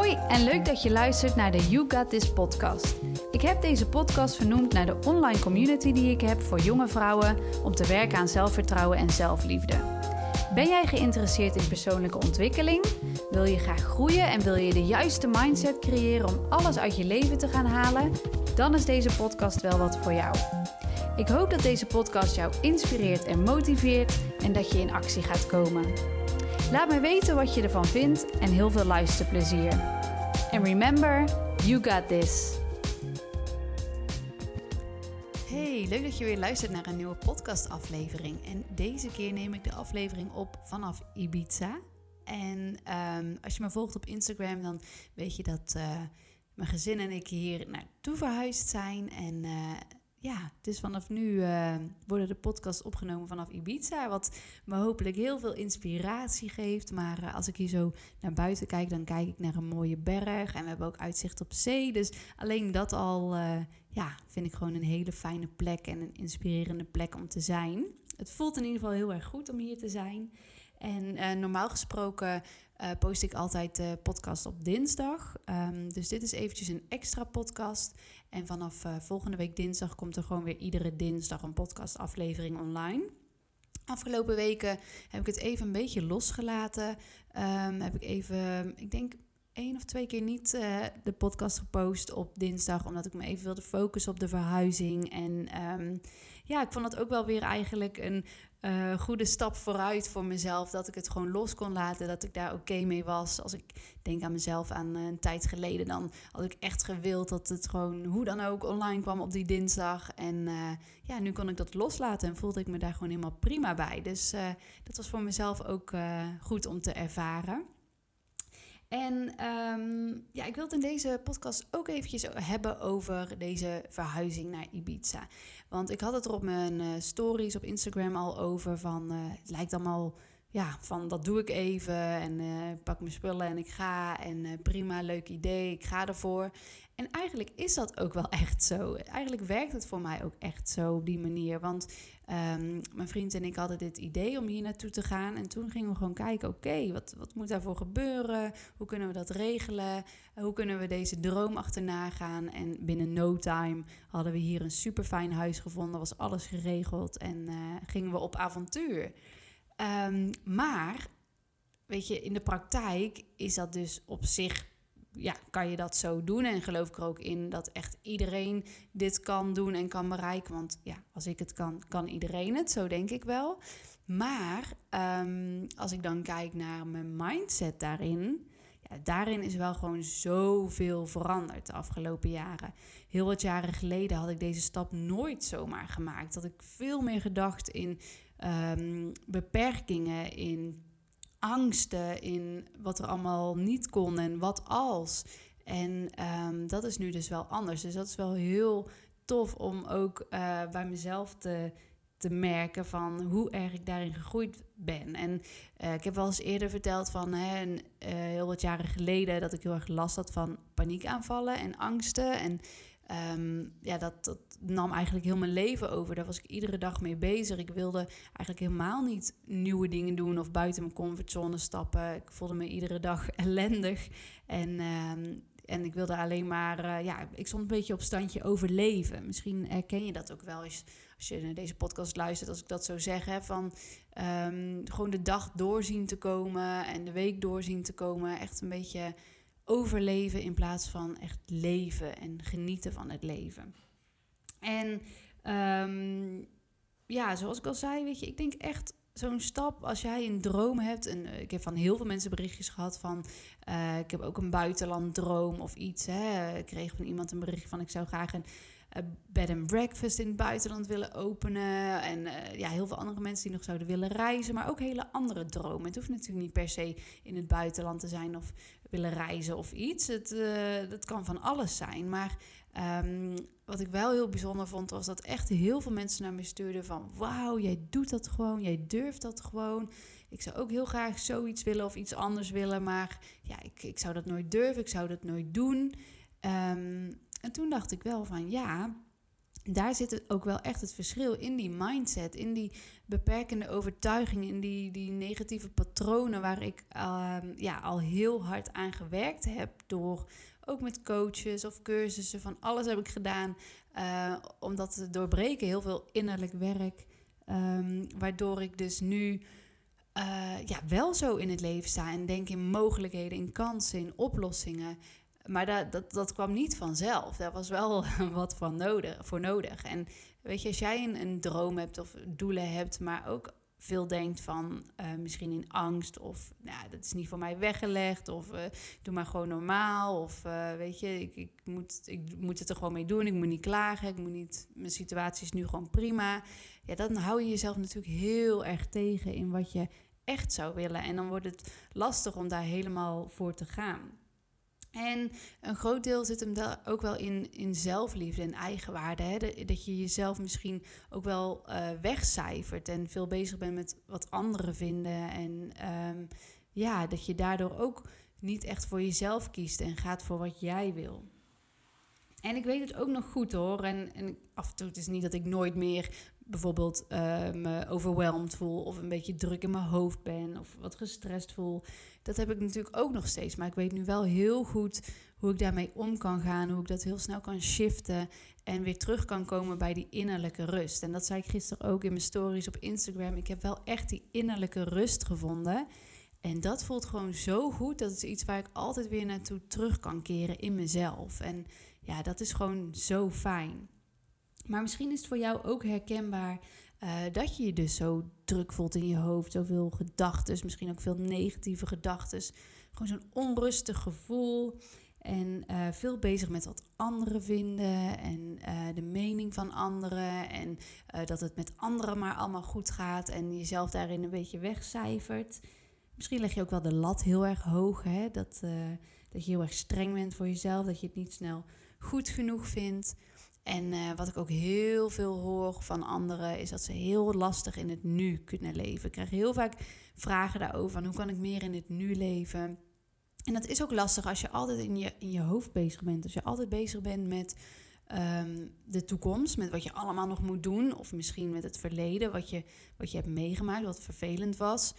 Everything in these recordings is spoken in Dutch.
Hoi en leuk dat je luistert naar de You Got This podcast. Ik heb deze podcast vernoemd naar de online community die ik heb voor jonge vrouwen om te werken aan zelfvertrouwen en zelfliefde. Ben jij geïnteresseerd in persoonlijke ontwikkeling? Wil je graag groeien en wil je de juiste mindset creëren om alles uit je leven te gaan halen? Dan is deze podcast wel wat voor jou. Ik hoop dat deze podcast jou inspireert en motiveert en dat je in actie gaat komen. Laat me weten wat je ervan vindt en heel veel luisterplezier. En remember, you got this. Hey, leuk dat je weer luistert naar een nieuwe podcastaflevering. En deze keer neem ik de aflevering op vanaf Ibiza. En um, als je me volgt op Instagram, dan weet je dat uh, mijn gezin en ik hier naartoe verhuisd zijn. En uh, ja, dus vanaf nu uh, worden de podcasts opgenomen vanaf Ibiza. Wat me hopelijk heel veel inspiratie geeft. Maar uh, als ik hier zo naar buiten kijk, dan kijk ik naar een mooie berg. En we hebben ook uitzicht op zee. Dus alleen dat al uh, ja, vind ik gewoon een hele fijne plek en een inspirerende plek om te zijn. Het voelt in ieder geval heel erg goed om hier te zijn. En normaal gesproken post ik altijd de podcast op dinsdag. Um, dus dit is eventjes een extra podcast. En vanaf uh, volgende week dinsdag komt er gewoon weer iedere dinsdag een podcastaflevering online. Afgelopen weken heb ik het even een beetje losgelaten. Um, heb ik even, ik denk één of twee keer niet uh, de podcast gepost op dinsdag. Omdat ik me even wilde focussen op de verhuizing. En um, ja, ik vond het ook wel weer eigenlijk een uh, goede stap vooruit voor mezelf. Dat ik het gewoon los kon laten. Dat ik daar oké mee was. Als ik denk aan mezelf aan uh, een tijd geleden. Dan had ik echt gewild dat het gewoon hoe dan ook online kwam op die dinsdag. En ja, nu kon ik dat loslaten. En voelde ik me daar gewoon helemaal prima bij. Dus dat was voor mezelf ook goed om te ervaren. En um, ja, ik wil het in deze podcast ook eventjes hebben over deze verhuizing naar Ibiza. Want ik had het er op mijn uh, stories op Instagram al over van... Uh, het lijkt allemaal ja, van dat doe ik even en uh, pak mijn spullen en ik ga. En uh, prima, leuk idee, ik ga ervoor. En eigenlijk is dat ook wel echt zo. Eigenlijk werkt het voor mij ook echt zo op die manier. Want um, mijn vriend en ik hadden dit idee om hier naartoe te gaan. En toen gingen we gewoon kijken, oké, wat, wat moet daarvoor gebeuren? Hoe kunnen we dat regelen? Hoe kunnen we deze droom achterna gaan? En binnen no time hadden we hier een super fijn huis gevonden. Was alles geregeld en uh, gingen we op avontuur. Um, maar, weet je, in de praktijk is dat dus op zich, ja, kan je dat zo doen. En geloof ik er ook in dat echt iedereen dit kan doen en kan bereiken. Want ja, als ik het kan, kan iedereen het, zo denk ik wel. Maar um, als ik dan kijk naar mijn mindset daarin, ja, daarin is wel gewoon zoveel veranderd de afgelopen jaren. Heel wat jaren geleden had ik deze stap nooit zomaar gemaakt. Dat ik veel meer gedacht in um, beperkingen, in angsten, in wat er allemaal niet kon en wat als. En um, dat is nu dus wel anders. Dus dat is wel heel tof om ook uh, bij mezelf te, te merken van hoe erg ik daarin gegroeid ben. En uh, ik heb wel eens eerder verteld van hè, een, uh, heel wat jaren geleden dat ik heel erg last had van paniekaanvallen en angsten. En um, ja, dat nam eigenlijk heel mijn leven over. Daar was ik iedere dag mee bezig. Ik wilde eigenlijk helemaal niet nieuwe dingen doen of buiten mijn comfortzone stappen. Ik voelde me iedere dag ellendig. En, um, en ik wilde alleen maar, uh, ja, ik stond een beetje op standje overleven. Misschien herken je dat ook wel eens als je naar deze podcast luistert, als ik dat zo zeg. Hè, van um, gewoon de dag doorzien te komen en de week doorzien te komen. Echt een beetje overleven in plaats van echt leven en genieten van het leven. En um, ja, zoals ik al zei, weet je, ik denk echt zo'n stap als jij een droom hebt. En uh, ik heb van heel veel mensen berichtjes gehad van. Uh, ik heb ook een buitenlanddroom of iets. Hè. Ik kreeg van iemand een berichtje van ik zou graag een bed and breakfast in het buitenland willen openen. En ja, heel veel andere mensen die nog zouden willen reizen. Maar ook hele andere dromen. Het hoeft natuurlijk niet per se in het buitenland te zijn of willen reizen of iets. Het, dat kan van alles zijn. Maar um, wat ik wel heel bijzonder vond, was dat echt heel veel mensen naar me stuurden van... Wauw, jij doet dat gewoon, jij durft dat gewoon. Ik zou ook heel graag zoiets willen of iets anders willen. Maar ja, ik, ik zou dat nooit durven, ik zou dat nooit doen. Um, en toen dacht ik wel van ja, daar zit ook wel echt het verschil in die mindset, in die beperkende overtuigingen, in die, die negatieve patronen waar ik ehm, ja, al heel hard aan gewerkt heb door ook met coaches of cursussen, van alles heb ik gedaan uh, om dat te doorbreken. Heel veel innerlijk werk, um, waardoor ik dus nu uh, ja, wel zo in het leven sta en denk in mogelijkheden, in kansen, in oplossingen. Maar dat, dat, dat kwam niet vanzelf. Daar was wel wat van nodig, voor nodig. En weet je, als jij een, een droom hebt of doelen hebt, maar ook veel denkt van uh, misschien in angst of nou, dat is niet voor mij weggelegd of uh, doe maar gewoon normaal of uh, weet je, ik, ik, moet, ik moet het er gewoon mee doen, ik moet niet klagen, ik moet niet, mijn situatie is nu gewoon prima. Ja, dan hou je jezelf natuurlijk heel erg tegen in wat je echt zou willen en dan wordt het lastig om daar helemaal voor te gaan. En een groot deel zit hem daar ook wel in, in zelfliefde en eigenwaarde. Hè? Dat je jezelf misschien ook wel uh, wegcijfert en veel bezig bent met wat anderen vinden. En um, ja, dat je daardoor ook niet echt voor jezelf kiest en gaat voor wat jij wil. En ik weet het ook nog goed hoor. En, en af en toe, het is niet dat ik nooit meer bijvoorbeeld uh, me overweldigd voel of een beetje druk in mijn hoofd ben of wat gestrest voel. Dat heb ik natuurlijk ook nog steeds. Maar ik weet nu wel heel goed hoe ik daarmee om kan gaan. Hoe ik dat heel snel kan shiften. En weer terug kan komen bij die innerlijke rust. En dat zei ik gisteren ook in mijn stories op Instagram. Ik heb wel echt die innerlijke rust gevonden. En dat voelt gewoon zo goed. Dat is iets waar ik altijd weer naartoe terug kan keren in mezelf. En ja, dat is gewoon zo fijn. Maar misschien is het voor jou ook herkenbaar uh, dat je je dus zo druk voelt in je hoofd. Zoveel gedachten, misschien ook veel negatieve gedachten. Gewoon zo'n onrustig gevoel. En uh, veel bezig met wat anderen vinden en uh, de mening van anderen. En dat het met anderen maar allemaal goed gaat en jezelf daarin een beetje wegcijfert. Misschien leg je ook wel de lat heel erg hoog. Hè? Dat, dat je heel erg streng bent voor jezelf. Dat je het niet snel goed genoeg vindt. En uh, wat ik ook heel veel hoor van anderen is dat ze heel lastig in het nu kunnen leven. Ik krijg heel vaak vragen daarover van hoe kan ik meer in het nu leven. En dat is ook lastig als je altijd in je, in je hoofd bezig bent. Als je altijd bezig bent met um, de toekomst, met wat je allemaal nog moet doen. Of misschien met het verleden, wat je, wat je hebt meegemaakt, wat vervelend was.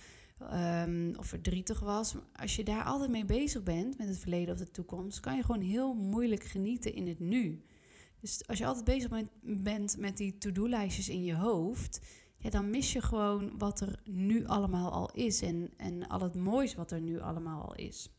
Um, of verdrietig was. Als je daar altijd mee bezig bent, met het verleden of de toekomst, kan je gewoon heel moeilijk genieten in het nu. Dus als je altijd bezig bent met die to-do-lijstjes in je hoofd, ja, dan mis je gewoon wat er nu allemaal al is en, en al het moois wat er nu allemaal al is.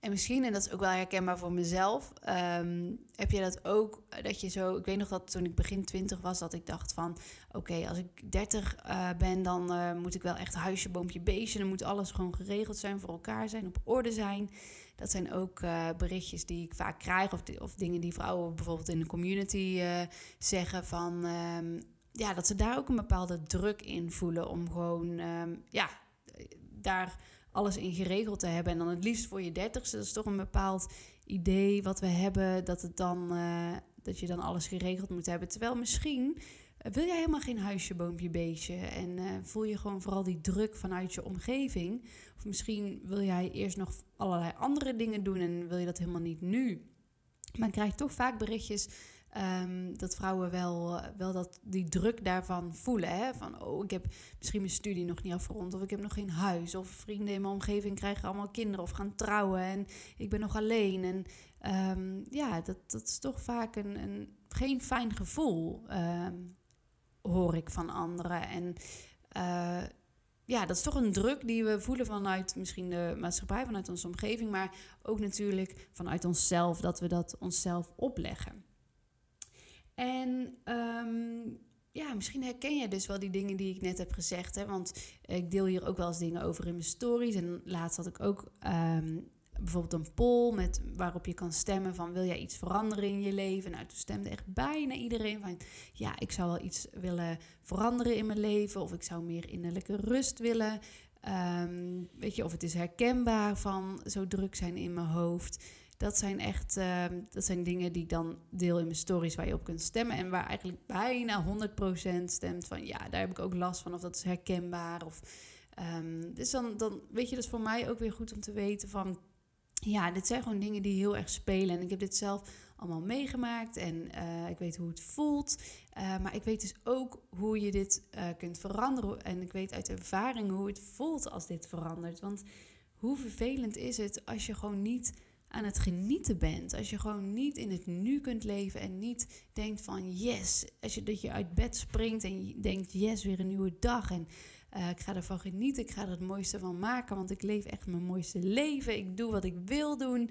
En misschien, en dat is ook wel herkenbaar voor mezelf, um, heb je dat ook, dat je zo, ik weet nog dat toen ik begin twintig was, dat ik dacht van, oké, als ik 30 uh, eh, ben, dan uh, moet ik wel echt huisje, boompje, beestje, dan moet alles gewoon geregeld zijn, voor elkaar zijn, op orde zijn. Dat zijn ook uh, berichtjes die ik vaak krijg, of, of dingen die vrouwen bijvoorbeeld in de community zeggen van, um, ja, dat ze daar ook een bepaalde druk in voelen om gewoon, um, ja, daar alles in geregeld te hebben. En dan het liefst voor je dertigste. Dat is toch een bepaald idee wat we hebben. Dat, het dan, uh, dat je dan alles geregeld moet hebben. Terwijl misschien wil jij helemaal geen huisje, boompje, beestje. En uh, voel je gewoon vooral die druk vanuit je omgeving. Of misschien wil jij eerst nog allerlei andere dingen doen. En wil je dat helemaal niet nu. Maar ik krijg toch vaak berichtjes Um, dat vrouwen wel, eh, wel dat, die druk daarvan voelen. Hè? Van, oh, ik heb misschien mijn studie nog niet afgerond. Of ik heb nog geen huis. Of vrienden in mijn omgeving krijgen allemaal kinderen. Of gaan trouwen. En ik ben nog alleen. En um, ja, dat, dat is toch vaak een, een geen fijn gevoel, um, hoor ik van anderen. En uh, ja, dat is toch een druk die we voelen vanuit misschien de maatschappij, vanuit onze omgeving. Maar ook natuurlijk vanuit onszelf, dat we dat onszelf opleggen. En um, ja, misschien herken je dus wel die dingen die ik net heb gezegd. Hè? Want ik deel hier ook wel eens dingen over in mijn stories. En laatst had ik ook um, bijvoorbeeld een poll met, waarop je kan stemmen van wil jij iets veranderen in je leven? Nou, toen stemde echt bijna iedereen van ja, ik zou wel iets willen veranderen in mijn leven. Of ik zou meer innerlijke rust willen. Um, weet je, of het is herkenbaar van zo druk zijn in mijn hoofd. Dat zijn echt ehm, dat zijn dingen die dan deel in mijn stories waar je op kunt stemmen. En waar eigenlijk bijna 100% stemt van ja, daar heb ik ook last van. Of dat is herkenbaar. Of, um, dus dan, dan weet je, dat is voor mij ook weer goed om te weten van ja, dit zijn gewoon dingen die heel erg spelen. En ik heb dit zelf allemaal meegemaakt en eh, ik weet hoe het voelt. Eh, maar ik weet dus ook hoe je dit uh, kunt veranderen. En ik weet uit ervaring hoe het voelt als dit verandert. Want hoe vervelend is het als je gewoon niet aan het genieten bent. Als je gewoon niet in het nu kunt leven en niet denkt van yes. Als je dat je uit bed springt en je denkt yes, weer een nieuwe dag. En uh, ik ga ervan genieten, ik ga er het mooiste van maken, want ik leef echt mijn mooiste leven. Ik doe wat ik wil doen.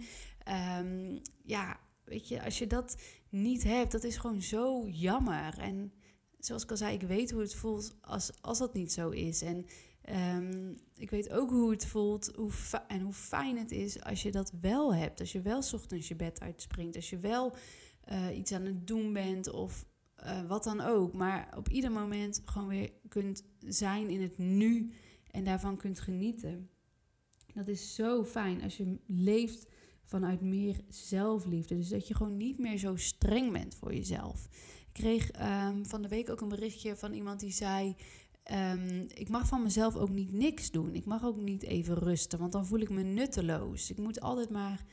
Um, ja, weet je, als je dat niet hebt, dat is gewoon zo jammer. En zoals ik al zei, ik weet hoe het voelt als, als dat niet zo is. En um, ik weet ook hoe het voelt hoe en hoe fijn het is als je dat wel hebt. Als je wel ochtends je bed uitspringt. Als je wel uh, iets aan het doen bent of uh, wat dan ook. Maar op ieder moment gewoon weer kunt zijn in het nu en daarvan kunt genieten. Dat is zo fijn als je leeft vanuit meer zelfliefde. Dus dat je gewoon niet meer zo streng bent voor jezelf. Ik kreeg um, van de week ook een berichtje van iemand die zei. Um, ik mag van mezelf ook niet niks doen. Ik mag ook niet even rusten, want dan voel ik me nutteloos. Ik moet altijd maar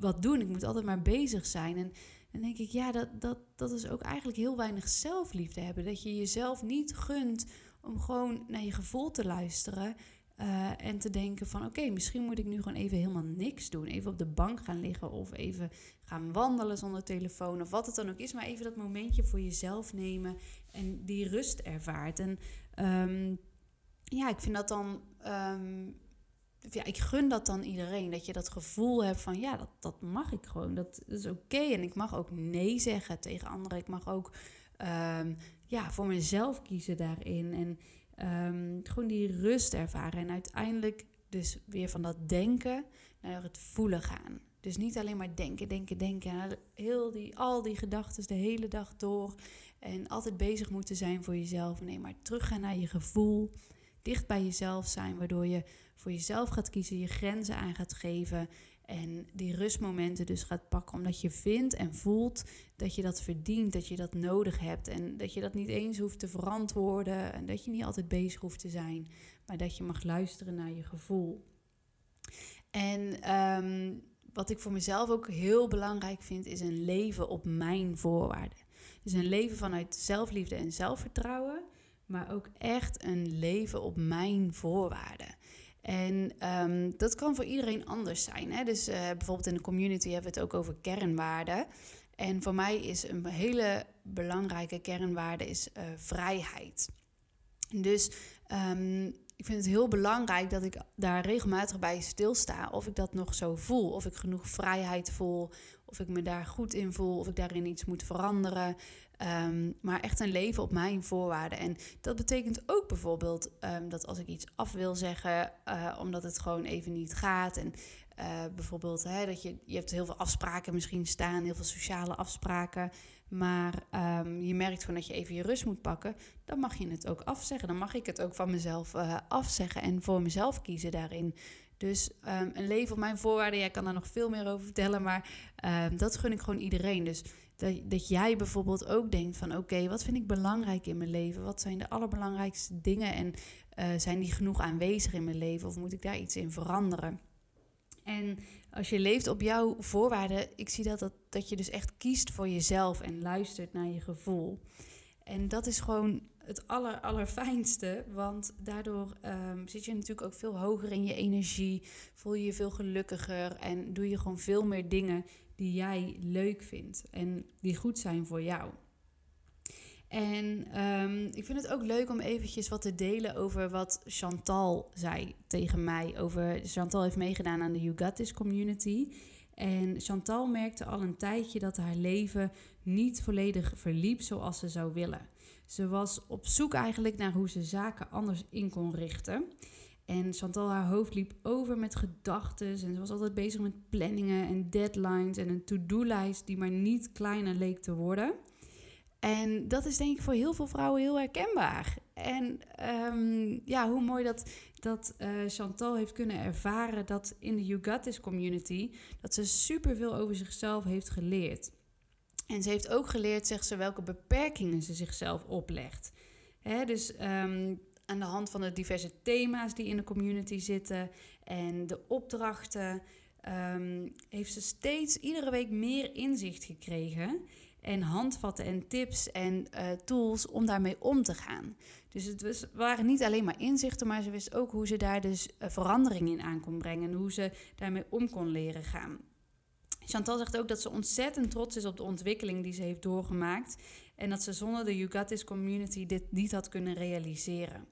wat doen. Ik moet altijd maar bezig zijn. En dan denk ik, ja, dat, dat, dat is ook eigenlijk heel weinig zelfliefde hebben. Dat je jezelf niet gunt om gewoon naar je gevoel te luisteren. Uh, en te denken van oké, misschien moet ik nu gewoon even helemaal niks doen. Even op de bank gaan liggen of even gaan wandelen zonder telefoon of wat het dan ook is. Maar even dat momentje voor jezelf nemen en die rust ervaart. En um, ja, ik vind dat dan um, ja, ik gun dat dan iedereen. Dat je dat gevoel hebt van ja, dat, dat mag ik gewoon. Dat is oké. En ik mag ook nee zeggen tegen anderen. Ik mag ook um, ja, voor mezelf kiezen daarin. En um, gewoon die rust ervaren. En uiteindelijk dus weer van dat denken naar het voelen gaan. Dus niet alleen maar denken, denken, denken. Heel die, al die gedachten de hele dag door. En altijd bezig moeten zijn voor jezelf. Nee, maar teruggaan naar je gevoel. Dicht bij jezelf zijn, waardoor je voor jezelf gaat kiezen, je grenzen aan gaat geven en die rustmomenten dus gaat pakken omdat je vindt en voelt dat je dat verdient, dat je dat nodig hebt en dat je dat niet eens hoeft te verantwoorden en dat je niet altijd bezig hoeft te zijn, maar dat je mag luisteren naar je gevoel. En um, wat ik voor mezelf ook heel belangrijk vind, is een leven op mijn voorwaarden. Dus een leven vanuit zelfliefde en zelfvertrouwen, maar ook echt een leven op mijn voorwaarden. En um, dat kan voor iedereen anders zijn. Hè? Dus uh, bijvoorbeeld in de community hebben we het ook over kernwaarden. En voor mij is een hele belangrijke kernwaarde is, uh, vrijheid. Dus um, ik vind het heel belangrijk dat ik daar regelmatig bij stilsta. Of ik dat nog zo voel. Of ik genoeg vrijheid voel. Of ik me daar goed in voel. Of ik daarin iets moet veranderen. Um, maar echt een leven op mijn voorwaarden. En dat betekent ook bijvoorbeeld um, dat als ik iets af wil zeggen, uh, omdat het gewoon even niet gaat. En uh, bijvoorbeeld hè, dat je, je hebt heel veel afspraken misschien staan, heel veel sociale afspraken. Maar um, je merkt gewoon dat je even je rust moet pakken. Dan mag je het ook afzeggen. Dan mag ik het ook van mezelf uh, afzeggen en voor mezelf kiezen daarin. Dus een leven op mijn voorwaarden, jij kan daar nog veel meer over vertellen, maar dat gun ik gewoon iedereen. Dus dat, jij bijvoorbeeld ook denkt van oké, wat vind ik belangrijk in mijn leven? Wat zijn de allerbelangrijkste dingen en uh, zijn die genoeg aanwezig in mijn leven of moet ik daar iets in veranderen? En als je leeft op jouw voorwaarden, ik zie dat, dat, dat je dus echt kiest voor jezelf en luistert naar je gevoel. En dat is gewoon het aller, allerfijnste, want daardoor um, zit je natuurlijk ook veel hoger in je energie, voel je je veel gelukkiger en doe je gewoon veel meer dingen die jij leuk vindt en die goed zijn voor jou. En um, ik vind het ook leuk om eventjes wat te delen over wat Chantal zei tegen mij. Over, Chantal heeft meegedaan aan de This community. En Chantal merkte al een tijdje dat haar leven niet volledig verliep zoals ze zou willen. Ze was op zoek eigenlijk naar hoe ze zaken anders in kon richten. En Chantal, haar hoofd liep over met gedachten. En ze was altijd bezig met planningen en deadlines en een to-do-lijst die maar niet kleiner leek te worden. En dat is denk ik voor heel veel vrouwen heel herkenbaar. En um, ja, hoe mooi dat, dat uh, Chantal heeft kunnen ervaren dat in de This community... dat ze superveel over zichzelf heeft geleerd. En ze heeft ook geleerd, zegt ze, welke beperkingen ze zichzelf oplegt. Hè, dus um, aan de hand van de diverse thema's die in de community zitten... en de opdrachten... ehm, heeft ze steeds iedere week meer inzicht gekregen. En handvatten en tips en uh, tools om daarmee om te gaan. Dus het was, waren niet alleen maar inzichten, maar ze wist ook hoe ze daar dus uh, verandering in aan kon brengen. En hoe ze daarmee om kon leren gaan. Chantal zegt ook dat ze ontzettend trots is op de ontwikkeling die ze heeft doorgemaakt. En dat ze zonder de You community dit niet had kunnen realiseren.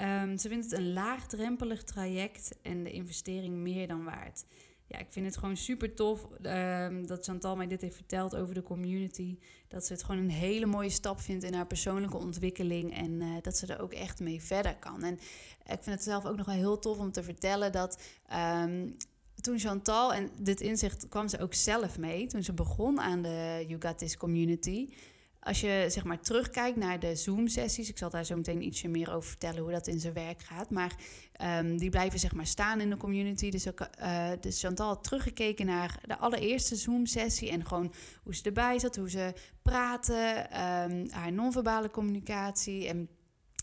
Um, ze vindt het een laagdrempelig traject en de investering meer dan waard. Ja, ik vind het gewoon super tof um, dat Chantal mij dit heeft verteld over de community. Dat ze het gewoon een hele mooie stap vindt in haar persoonlijke ontwikkeling. En uh, dat ze er ook echt mee verder kan. En ik vind het zelf ook nog wel heel tof om te vertellen dat um, toen Chantal, en dit inzicht kwam ze ook zelf mee, toen ze begon aan de You Got This community. Als je zeg maar terugkijkt naar de Zoom-sessies, ik zal daar zo meteen ietsje meer over vertellen hoe dat in zijn werk gaat. Maar um, die blijven zeg maar staan in de community. Dus, ook, uh, dus Chantal had teruggekeken naar de allereerste Zoom-sessie en gewoon hoe ze erbij zat, hoe ze praten, um, haar non-verbale communicatie en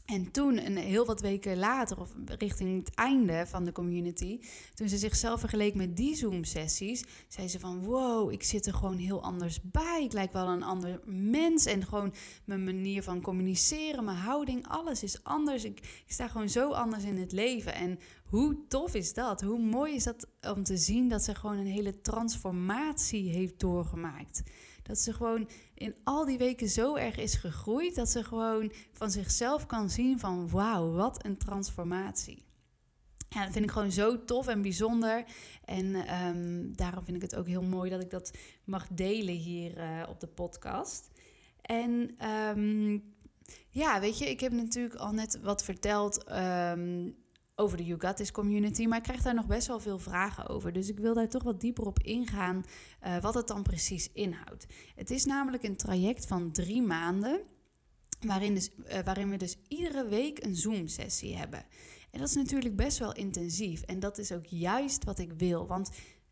en toen, een heel wat weken later, of richting het einde van de community, toen ze zichzelf vergeleek met die Zoom-sessies, zei ze van wow, ik zit er gewoon heel anders bij. Ik lijk wel een ander mens en gewoon mijn manier van communiceren, mijn houding, alles is anders. Ik, ik sta gewoon zo anders in het leven. En hoe tof is dat? Hoe mooi is dat om te zien dat ze gewoon een hele transformatie heeft doorgemaakt. Dat ze gewoon in al die weken zo erg is gegroeid dat ze gewoon van zichzelf kan zien van wauw, wat een transformatie. Ja, dat vind ik gewoon zo tof en bijzonder. En um, daarom vind ik het ook heel mooi dat ik dat mag delen hier uh, op de podcast. En um, ja, weet je, ik heb natuurlijk al net wat verteld um, over de You community. Maar ik krijg daar nog best wel veel vragen over. Dus ik wil daar toch wat dieper op ingaan uh, wat het dan precies inhoudt. Het is namelijk een traject van drie maanden. Waarin, dus, uh, waarin we dus iedere week een Zoom-sessie hebben. En dat is natuurlijk best wel intensief. En dat is ook juist wat ik wil. Want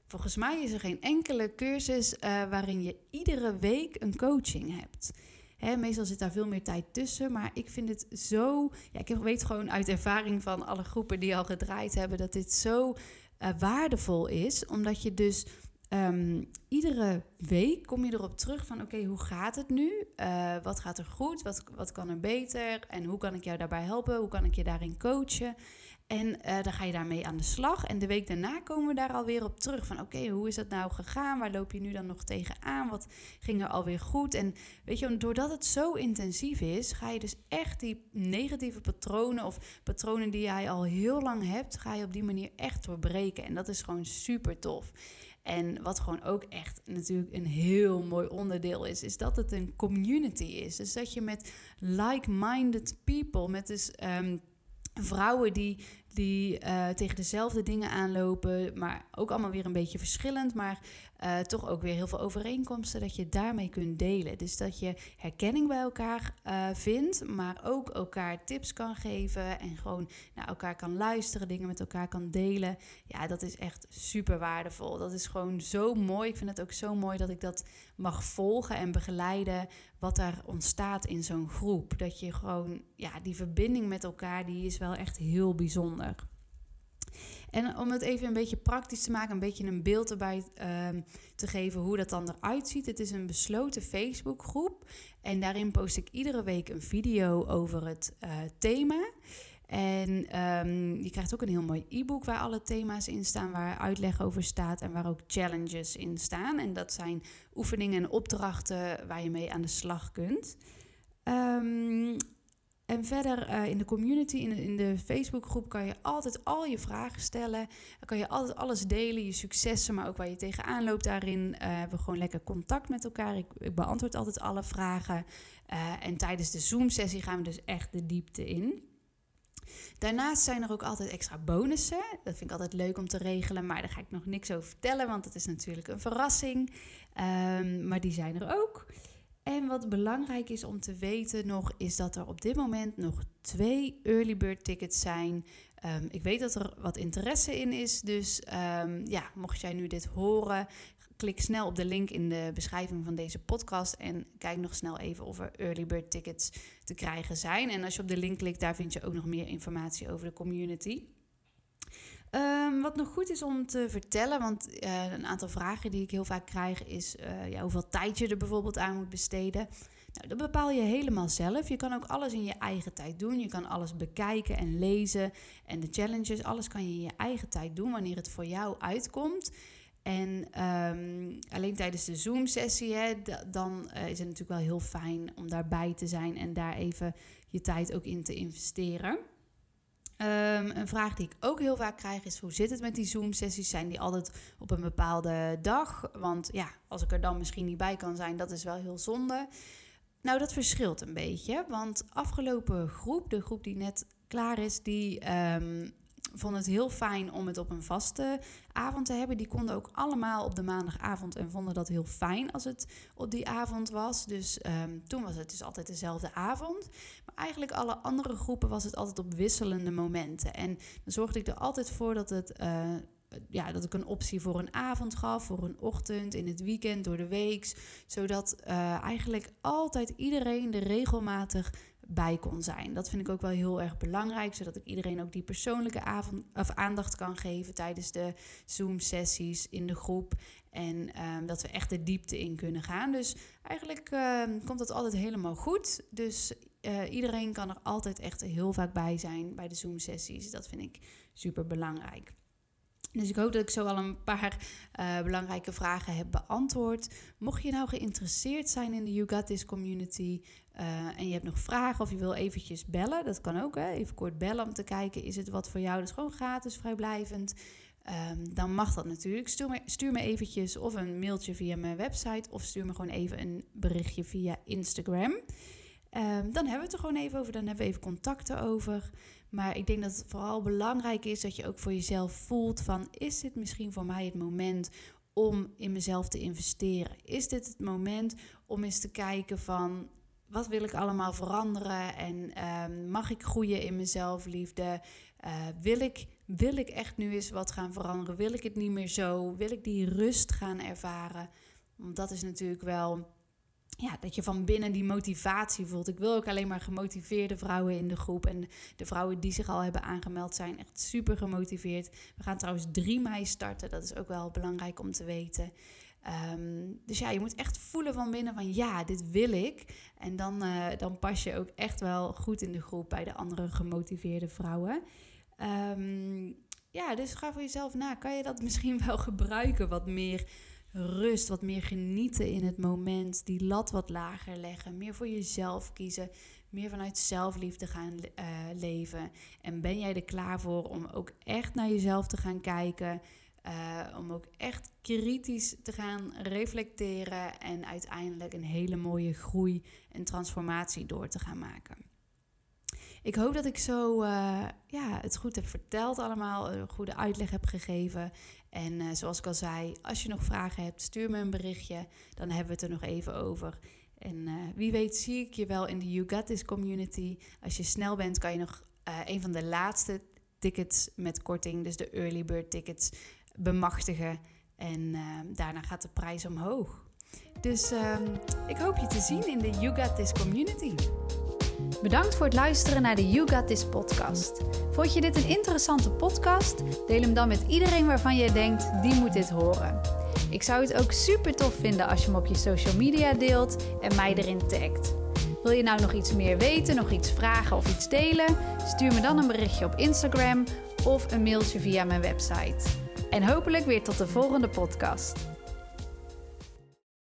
volgens mij is er geen enkele cursus uh, waarin je iedere week een coaching hebt. Meestal zit daar veel meer tijd tussen. Maar ik vind het zo. Ja, ik weet gewoon uit ervaring van alle groepen die al gedraaid hebben. dat dit zo uh, waardevol is. Omdat je dus. Um, iedere week kom je erop terug van oké, hoe gaat het nu? Uh, wat gaat er goed? Wat, wat kan er beter? En hoe kan ik jou daarbij helpen? Hoe kan ik je daarin coachen? En uh, dan ga je daarmee aan de slag. En de week daarna komen we daar alweer op terug. Van oké, hoe is dat nou gegaan? Waar loop je nu dan nog tegenaan? Wat ging er alweer goed? En weet je, doordat het zo intensief is, ga je dus echt die negatieve patronen of patronen die jij al heel lang hebt, ga je op die manier echt doorbreken. En dat is gewoon super tof. En wat gewoon ook echt natuurlijk een heel mooi onderdeel is, is dat het een community is. Dus dat je met like-minded people, met dus. Um, vrouwen die, die uh, tegen dezelfde dingen aanlopen, maar ook allemaal weer een beetje verschillend, maar uh, toch ook weer heel veel overeenkomsten, dat je daarmee kunt delen. Dus dat je herkenning bij elkaar uh, vindt, maar ook elkaar tips kan geven en gewoon naar elkaar kan luisteren, dingen met elkaar kan delen. Ja, dat is echt super waardevol. Dat is gewoon zo mooi. Ik vind het ook zo mooi dat ik dat mag volgen en begeleiden wat daar ontstaat in zo'n groep. Dat je gewoon, ja, die verbinding met elkaar, die is wel echt heel bijzonder. En om het even een beetje praktisch te maken, een beetje een beeld erbij uh, te geven hoe dat dan eruit ziet. Het is een besloten Facebookgroep en daarin post ik iedere week een video over het uh, thema. En um, je krijgt ook een heel mooi e-book waar alle thema's in staan, waar uitleg over staat en waar ook challenges in staan. En dat zijn oefeningen en opdrachten waar je mee aan de slag kunt. Um, en verder uh, in de community, in de, in de Facebookgroep, kan je altijd al je vragen stellen. Dan kan je altijd alles delen, je successen, maar ook waar je tegenaan loopt daarin. Hebben we gewoon lekker contact met elkaar. Ik, ik beantwoord altijd alle vragen. Uh, en tijdens de Zoom-sessie gaan we dus echt de diepte in. Daarnaast zijn er ook altijd extra bonussen. Dat vind ik altijd leuk om te regelen, maar daar ga ik nog niks over vertellen, want dat is natuurlijk een verrassing. Um, maar die zijn er ook. En wat belangrijk is om te weten nog, is dat er op dit moment nog twee early bird tickets zijn. Um, ik weet dat er wat interesse in is, dus um, ja, mocht jij nu dit horen, klik snel op de link in de beschrijving van deze podcast en kijk nog snel even of er early bird tickets te krijgen zijn. En als je op de link klikt, daar vind je ook nog meer informatie over de community. Ehm, wat nog goed is om te vertellen, want uh, een aantal vragen die ik heel vaak krijg is uh, ja, hoeveel tijd je er bijvoorbeeld aan moet besteden. Nou, dat bepaal je helemaal zelf. Je kan ook alles in je eigen tijd doen. Je kan alles bekijken en lezen. En de challenges, alles kan je in je eigen tijd doen wanneer het voor jou uitkomt. En um, alleen tijdens de Zoom-sessie, dan uh, is het natuurlijk wel heel fijn om daarbij te zijn en daar even je tijd ook in te investeren. Um, een vraag die ik ook heel vaak krijg is: hoe zit het met die Zoom-sessies? Zijn die altijd op een bepaalde dag? Want ja, als ik er dan misschien niet bij kan zijn, dat is wel heel zonde. Nou, dat verschilt een beetje. Want afgelopen groep, de groep die net klaar is, die um, vond het heel fijn om het op een vaste avond te hebben. Die konden ook allemaal op de maandagavond en vonden dat heel fijn als het op die avond was. Dus um, toen was het dus altijd dezelfde avond. Eigenlijk alle andere groepen was het altijd op wisselende momenten. En dan zorgde ik er altijd voor dat het. Uh, ja, dat ik een optie voor een avond gaf, voor een ochtend, in het weekend, door de week. Zodat uh, eigenlijk altijd iedereen er regelmatig bij kon zijn. Dat vind ik ook wel heel erg belangrijk, zodat ik iedereen ook die persoonlijke avond, of aandacht kan geven tijdens de Zoom-sessies in de groep. En um, dat we echt de diepte in kunnen gaan. Dus eigenlijk um, komt dat altijd helemaal goed. Dus uh, iedereen kan er altijd echt heel vaak bij zijn bij de Zoom-sessies. Dat vind ik super belangrijk. Dus ik hoop dat ik zo al een paar uh, belangrijke vragen heb beantwoord. Mocht je nou geïnteresseerd zijn in de You Got This community uh, en je hebt nog vragen of je wil eventjes bellen, dat kan ook. Hè? Even kort bellen om te kijken, is het wat voor jou? Dat is gewoon gratis, vrijblijvend. Um, dan mag dat natuurlijk. Stuur me, stuur me eventjes of een mailtje via mijn website of stuur me gewoon even een berichtje via Instagram. Um, dan hebben we het er gewoon even over, dan hebben we even contacten over. Maar ik denk dat het vooral belangrijk is dat je ook voor jezelf voelt van is dit misschien voor mij het moment om in mezelf te investeren? Is dit het moment om eens te kijken van wat wil ik allemaal veranderen en uh, mag ik groeien in mezelf, liefde? Uh, wil, ik, wil ik echt nu eens wat gaan veranderen? Wil ik het niet meer zo? Wil ik die rust gaan ervaren? Want dat is natuurlijk wel ja, dat je van binnen die motivatie voelt. Ik wil ook alleen maar gemotiveerde vrouwen in de groep. En de vrouwen die zich al hebben aangemeld zijn echt super gemotiveerd. We gaan trouwens 3 mei starten. Dat is ook wel belangrijk om te weten. Um, dus ja, je moet echt voelen van binnen van ja, dit wil ik. En dan, uh, dan pas je ook echt wel goed in de groep bij de andere gemotiveerde vrouwen. Um, ja, dus ga voor jezelf na. Kan je dat misschien wel gebruiken? Wat meer rust, wat meer genieten in het moment, die lat wat lager leggen, meer voor jezelf kiezen, meer vanuit zelfliefde gaan uh, leven. En ben jij er klaar voor om ook echt naar jezelf te gaan kijken, uh, om ook echt kritisch te gaan reflecteren en uiteindelijk een hele mooie groei en transformatie door te gaan maken. Ik hoop dat ik zo uh, ja, het goed heb verteld allemaal, een goede uitleg heb gegeven. En uh, zoals ik al zei, als je nog vragen hebt, stuur me een berichtje. Dan hebben we het er nog even over. En uh, wie weet zie ik je wel in de You Got This community. Als je snel bent, kan je nog een van de laatste tickets met korting, dus de early bird tickets, bemachtigen. En daarna gaat de prijs omhoog. Dus ehm, ik hoop je te zien in de You Got This community. Bedankt voor het luisteren naar de You Got This podcast. Vond je dit een interessante podcast? Deel hem dan met iedereen waarvan je denkt, die moet dit horen. Ik zou het ook super tof vinden als je hem op je social media deelt en mij erin tagt. Wil je nou nog iets meer weten, nog iets vragen of iets delen? Stuur me dan een berichtje op Instagram of een mailtje via mijn website. En hopelijk weer tot de volgende podcast.